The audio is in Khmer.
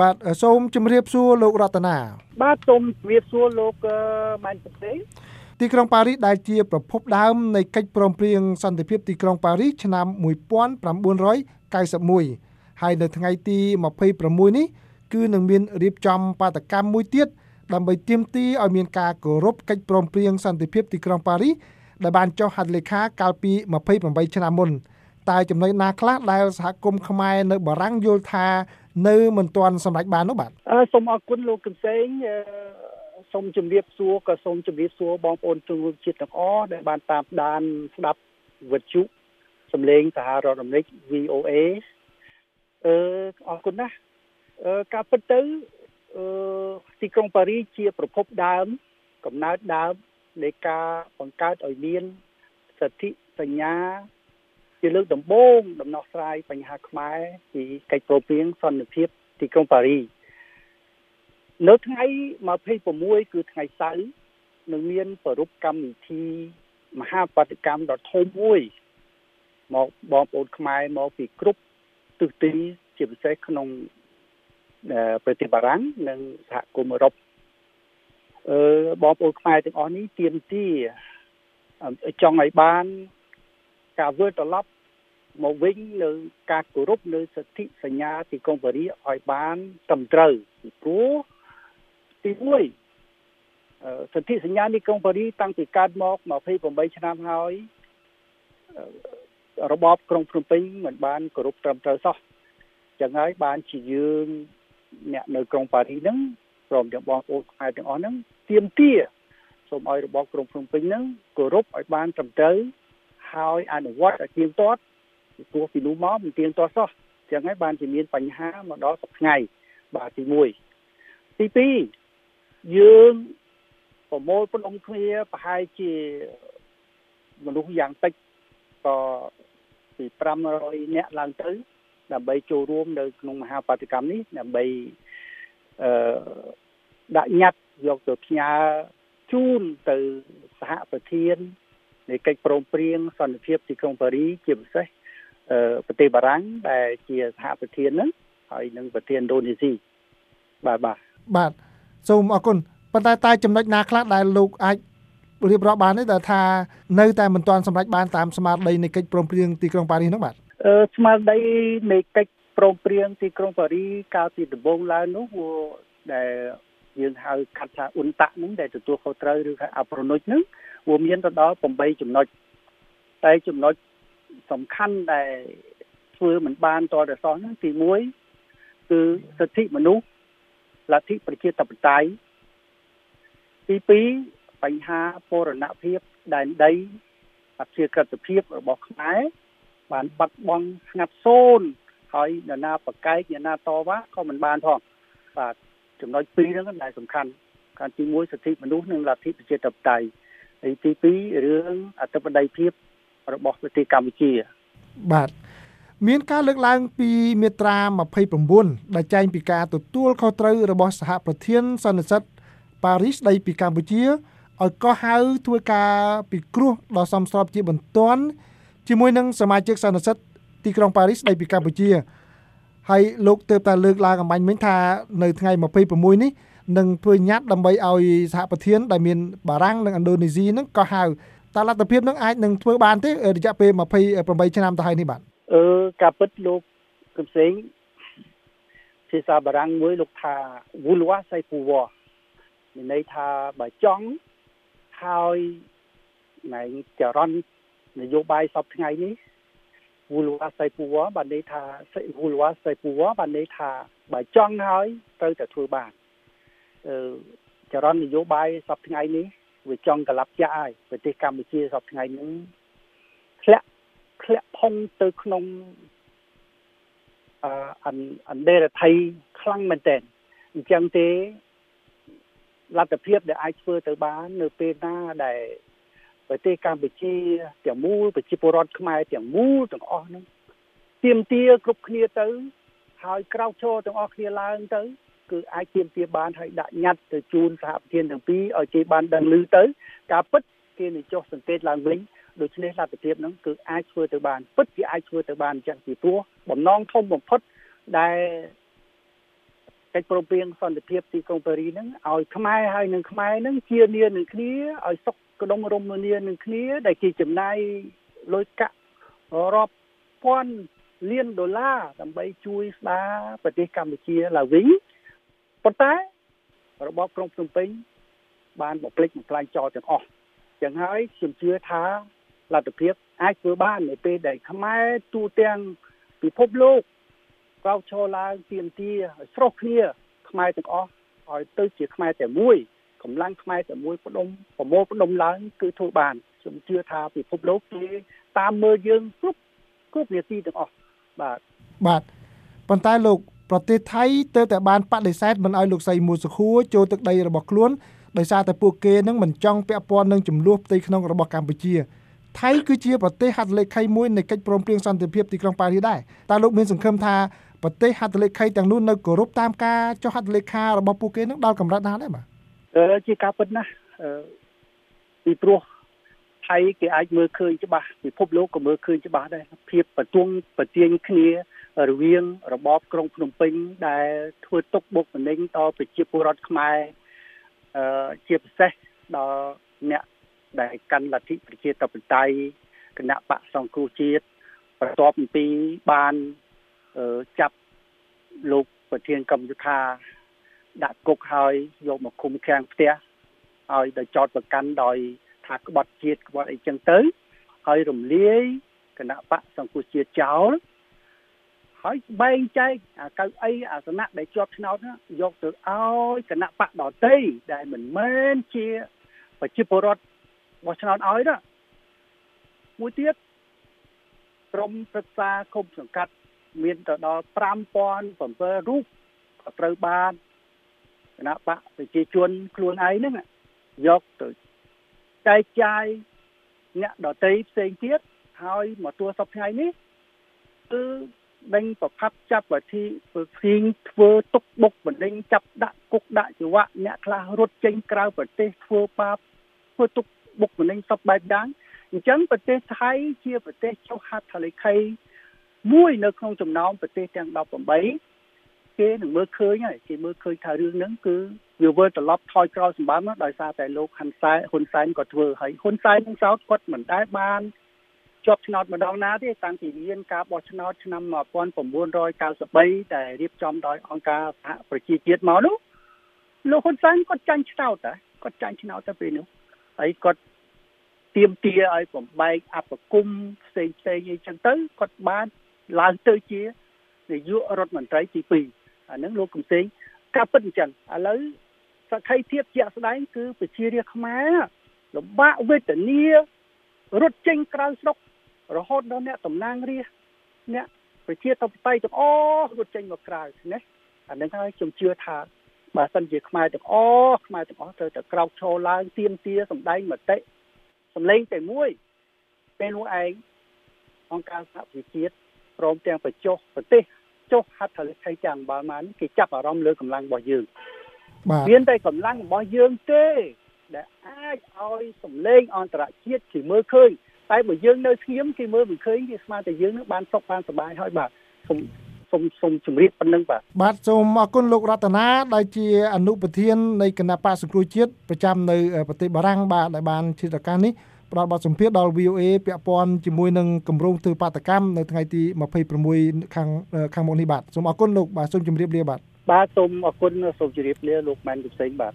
បាទសូមជម្រាបសួរលោករតនាបាទសូមជម្រាបសួរលោកម៉ែនប្រទេសទីក្រុងប៉ារីសដែលជាប្រភពដើមនៃកិច្ចព្រមព្រៀងសន្តិភាពទីក្រុងប៉ារីសឆ្នាំ1991ហើយនៅថ្ងៃទី26នេះគឺនឹងមានរៀបចំបាតកម្មមួយទៀតដើម្បីទាមទារឲ្យមានការគោរពកិច្ចព្រមព្រៀងសន្តិភាពទីក្រុងប៉ារីសដែលបានចុះហត្ថលេខាកាលពី28ឆ្នាំមុនតែចំណុចណាខ្លះដែលសហគមន៍ខ្មែរនៅបារាំងយល់ថា នៅមិនទាន់សម្រេចបាននោះបាទអឺសូមអរគុណលោកកឹមសេងសូមជម្រាបសួរក៏សូមជម្រាបសួរបងប្អូនជនរួមជាតិទាំងអស់ដែលបានតាមដានស្ដាប់វិទ្យុសម្លេងសហរដ្ឋអាមេរិក VOA អឺអរគុណណាស់អឺការពិតទៅអឺទីក្រុងប៉ារីសជាប្រភពដើម កំណើតដើមនៃការបង្កើតឲ្យមានសិទ្ធិសញ្ញា ជាលើកដំបូងដំណោះស្រាយបញ្ហាខ្មែរពីកិច្ចព្រមព្រៀងសន្តិភាពទីក្រុងប៉ារីសនៅថ្ងៃ26គឺថ្ងៃសៅរ៍នឹងមានប្រពៃកម្មវិធីមហាបដកម្មដ៏ធំមួយមកបងប្អូនខ្មែរមកពីគ្រប់ទិសទីជាពិសេសក្នុងប្រទេសបារាំងនិងសហគមន៍អឺរ៉ុបអឺបងប្អូនខ្មែរទាំងអស់នេះទៀមទាចង់ឲ្យបាន ការវិលត្រឡប់ មកវិញនៅការគោរពនៅសិទ្ធិសញ្ញាទីកុងប៉ារីឲ្យបានត្រឹមត្រូវពីព្រោះទី1សិទ្ធិសញ្ញានេះកុងប៉ារីតាំងពីកើតមក28ឆ្នាំហើយរបបក្រុងភ្នំពេញមិនបានគោរពត្រឹមត្រូវសោះចឹងហើយបានជាយើងអ្នកនៅក្រុងប៉ារីហ្នឹងព្រមទាំងបងប្អូនខ្មែរទាំងអស់ហ្នឹងទៀមទាសូមឲ្យរបបក្រុងភ្នំពេញហ្នឹងគោរពឲ្យបានត្រឹមត្រូវហើយអនុវត្តឲ្យទៀងទាត់ ពីព្រោះពីនោះមកមិនទៀងទាត់សោះចឹងហើយបានជាមានបញ្ហាមកដល់សប្តាហ៍បាទទី1ទី2យើងប្រមូលផ្ដុំគ្នាប្រហែលជាមនុស្សយ៉ាងតិចក៏ពី500នាក់ឡើងទៅ ដើម្បីចូលរួមនៅក្នុងមហាបដកម្មនេះដើម្បីអឺដាក់ញត្តិយកទៅផ្ញើជូនទៅសហប្រធាននៃកិច្ចព្រមព្រៀងសន្តិភាពទីក្រុងប៉ារី ជាពិសេស ប្រទេសបារាំងដែលជាសហប្រធានហ្នឹងហើយនិងប្រធានឥណ្ឌូនេស៊ីបាទបាទបាទសូមអរគុណប៉ុន្តែតែចំណុចណាខ្លះដែលលោកអាចរៀបរាប់បានទេដែលថានៅតែមិនទាន់សម្រេចបានតាមស្មារតីនៃកិច្ចព្រមព្រៀងទីក្រុងប៉ារីសនោះបាទអឺស្មារតីនៃកិច្ចព្រមព្រៀងទីក្រុងប៉ារីកាលពីដំបូងឡើងនោះដែលយើងហៅកាត់ថាអ៊ុនតាក់ហ្នឹងដែលទទួលខុសត្រូវឬថាអប្រូនុចហ្នឹងវាមានទៅដល់8ចំណុចតែចំណុច សំខាន់ដែលធ្វើមិនបានតទៅសោះហ្នឹងទី1គឺសិទ្ធិមនុស្សលទ្ធិប្រជាធិបតេយ្យទី2បញ្ហាពរណភាពដែនដីអព្យាក្រឹតភាពរបស់ខ្មែរបានបាត់បង់ស្ងាត់សូន្យហើយនរណាប្រកែកនរណាតវ៉ាក៏មិនបានផងបាទចំណុចពីរហ្នឹងដែលសំខាន់ការទី1សិទ្ធិមនុស្សនិងលទ្ធិប្រជាធិបតេយ្យហើយទី2រឿងអធិបតេយ្យភាព របស់ប្រទេសកម្ពុជា បាទមានការលើកឡើងពីមាត្រា29ដែលចែងពីការទទួលខុសត្រូវរបស់សហប្រធានសន្និសិទប៉ារីសដីពីកម្ពុជាឲ្យកោះហៅធ្វើការពិគ្រោះដ៏សមស្របជាបន្ទាន់ជាមួយនឹងសមាជិកសន្និសិទទីក្រុងប៉ារីសដីពីកម្ពុជាហើយលោកទើបតែលើកឡើងអំបញ្ញមិញថានៅថ្ងៃ26នេះនឹងធ្វើញត្តិដើម្បីឲ្យសហប្រធានដែលមានបារាំងនិងឥណ្ឌូនេស៊ីហ្នឹងក៏ហៅ តើលទ្ធភាពនឹងអាចនឹងធ្វើបានទេរយៈពេល28ឆ្នាំទៅហើយនេះបាទអឺការពិតលោកកឹមសេងភាសាបារាំងមួយលោកថា vouloir c'est pouvoir មានន័យថាបើចង់ហើយណែចរន្តនយោបាយសពថ្ងៃនេះ vouloir c'est pouvoir បានន័យថា vouloir c'est pouvoir បានន័យថាបើចង់ហើយត្រូវតែធ្វើបានអឺចរន្តនយោបាយសពថ្ងៃនេះ វាចង់កលាប់ចាក់ហើយប្រទេសកម្ពុជាសពថ្ងៃនេះធ្លាក់ធ្លាក់ផុងទៅក្នុងអឺអនអន្តរថ័យខ្លាំងមែនទែនអញ្ចឹងទេលទ្ធភាពដែលអាចធ្វើទៅបាននៅពេលណាដែលប្រទេសកម្ពុជាទាំងមូលប្រជាពលរដ្ឋខ្មែរទាំងមូលទាំងអស់ហ្នឹងទៀមទាគ្រប់គ្នាទៅ ហើយក្រោកឈរទាំងអស់គ្នាឡើងទៅ គឺអាចទៀមទាបានហើយដាក់ញត្តិទៅជូនសហប្រធានទាំងពីរឲ្យគេបានដឹងឮទៅការពិតគេនឹងចុះសង្កេតឡើងវិញដូច្នេះលទ្ធភាពហ្នឹងគឺអាចធ្វើទៅបានពិតជាអាចធ្វើទៅបានអញ្ចឹងពីព្រោះបំណងធំបំផុតដែលកិច្ចព្រមព្រៀងសន្តិភាពទីក្រុងប៉ារីហ្នឹងឲ្យខ្មែរហើយនឹងខ្មែរហ្នឹងជានានឹងគ្នាឲ្យសុខក្តុងរមនានឹងគ្នា ដែលគេចំណាយលុយកាក់រាប់ពាន់លានដុល្លារដើម្បីជួយស្ដារប្រទេសកម្ពុជាឡើងវិញ ប៉ុន្តែរបបក្រុងភ្នំពេញបានបំភ្លេចបំផ្លាញចោលទាំងអស់ចឹងហើយខ្ញុំជឿថាលទ្ធភាពអាចធ្វើបាននៅពេលដែលខ្មែរទូទាំងពិភពលោកក្រោកឈរឡើងទៀមទាឲ្យស្រស់គ្នាខ្មែរទាំងអស់ឲ្យទៅជាខ្មែរតែមួយកម្លាំងខ្មែរតែមួយផ្ដុំប្រមូលផ្ដុំឡើងគឺធ្វើបានខ្ញុំជឿថាពិភពលោកគេតាមមើលយើងគ្រប់គ្រប់នាទីទាំងអស់បាទបាទប៉ុន្តែលោក ប្រទេសថៃទៅតែបានបដិសេធមិនឲ្យលោកសីមូសុខួរចូលទឹកដីរបស់ខ្លួនដោយសារតែពួកគេនឹងមិនចង់ពាក់ព័ន្ធនឹងចំនួនផ្ទៃក្នុងរបស់កម្ពុជាថៃគឺជាប្រទេសហត្ថលេខីមួយនៃកិច្ចព្រមព្រៀងសន្តិភាពទីក្រុងប៉ារីសដែរតើលោកមានសង្ឃឹមថាប្រទេសហត្ថលេខីទាំងនោះនៅគោរពតាមការចុះហត្ថលេខារបស់ពួកគេនឹងដល់កម្រិតណាដែរបាទអឺជាការពិតណាស់អឺពីព្រោះថៃគេអាចមើលឃើញច្បាស់ពិភពលោកក៏មើលឃើញច្បាស់ដែរភាពបន្ទងប្រទៀងគ្នា រវាងរបបក្រុងភ្នំពេញដែលធ្វើទុកបុកម្នេញដល់ប្រជាពលរដ្ឋខ្មែរអឺជាពិសេសដល់អ្នកដែលកាន់លទ្ធិប្រជាធិបតេយ្យគណៈបកសង្គ្រោះជាតិបន្ទាប់ពីបានចាប់លោកប្រធានកម្មយុខាដាក់គុកហើយយកមកឃុំឃាំងផ្ទះហើយដោយចោតប្រកាន់ដោយថាក្បត់ជាតិក្បត់អីចឹងទៅ ហើយរំលាយគណៈបកសង្គ្រោះជាតិចោល ហើយបែងចែកអាកៅអីអាសនៈដែលជាប់ឆ្នោតយកទៅឲ្យគណៈបកដតីដែលមិនមែនជាប្រជាពលរដ្ឋបោះឆ្នោតឲ្យណាមួយទៀតក្រមប្រឹក្សាគុំសង្កាត់មានទៅដល់5007រូបក៏ត្រូវបានគណៈបកប្រជាជនខ្លួនឯងហ្នឹងយកទៅចែកចាយអ្នកដតីផ្សេងទៀតហើយមកទួសពថ្ងៃនេះគឺ ដេញប្រផាប់ចាប់វិធីព្រៀងធ្វើទុកបុកបណ្ដេញចាប់ដាក់គុកដាក់ជីវៈអ្នកខ្លះរត់ចេញក្រៅប្រទេសធ្វើបាបធ្វើទុកបុកម្នេញសពបែបយ៉ាងអញ្ចឹងប្រទេសថៃជាប្រទេសចុះហត្ថលេខីមួយនៅក្នុងចំណោមប្រទេសទាំង18គេនឹងមើលឃើញហើយគេមើលឃើញថារឿងហ្នឹងគឺវាវិលត្រឡប់ថយក្រោយសម្បំដោយសារតែលោកហ៊ុនសែនហ៊ុនសែនក៏ធ្វើហើយហ៊ុនសែននឹងសោតគាត់មិនដែលបាន ជាប់ឆ្នោតម្ដងណាទេតាំងពីមានការបោះឆ្នោតឆ្នាំ1993ដែលរៀបចំដោយអង្គការសហប្រជាជាតិមកនោះលោកហ៊ុនសែនគាត់ចាញ់ឆ្នោតតែគាត់ចាញ់ឆ្នោតទៅពេលនោះហើយគាត់ទៀមទាឲ្យបំបែកអបគុំផ្សេងផ្សេងអីចឹងទៅគាត់បានឡើងទៅជានាយករដ្ឋមន្ត្រីទី2អានឹងលោកកំសែងការពិតអញ្ចឹងឥឡូវសក្ខីភាពជាក់ស្ដែងគឺប្រជារាស្ត្រខ្មែរលំបាកវេទនារត់ចេញក្រៅស្រុក រហូតដល់អ្នកតំណាងរាស្ត្រអ្នកប្រជាធិបតេយ្យទាំងអស់រត់ចេញមកក្រៅណាអានឹងហើយខ្ញុំជឿថាបើសិនជាខ្មែរទាំងអស់ខ្មែរទាំងអស់ត្រូវតែក្រោកឈរឡើងទៀមទាសម្ដែងមតិសម្លេងតែមួយពេលនោះឯងអង្គការសហប្រជាជាតិព្រមទាំងបញ្ចុះប្រទេសចុះហត្ថលេខីទាំងបាល់ម៉ានគេចាប់អារម្មណ៍លើកម្លាំងរបស់យើងបាទមានតែកម្លាំងរបស់យើងទេដែលអាចឲ្យសម្លេងអន្តរជាតិគេមើលឃើញ តែបើយើងនៅស្ងៀមគេមើលមិនឃើញគេស្មានតែយើងនឹងបានសុខបានសប្បាយហើយបាទសូមសូមសូមជម្រាបប៉ុណ្្នឹងបាទបាទសូមអរគុណលោករតនាដែលជាអនុប្រធាននៃគណៈបកសង្គ្រោះជាតិប្រចាំនៅប្រទេសបារាំងបាទដែលបានជាឱកាសនេះផ្ដល់បទសម្ភាសដល់ VOA ពាក់ព័ន្ធជាមួយនឹងគម្រោងធ្វើបាតកម្មនៅថ្ងៃទី26ខាងខាងមុខនេះបាទសូមអរគុណលោកបាទសូមជម្រាបលាបាទបាទសូមអរគុណសូមជម្រាបលាលោកម៉ែនពិសេងបាទ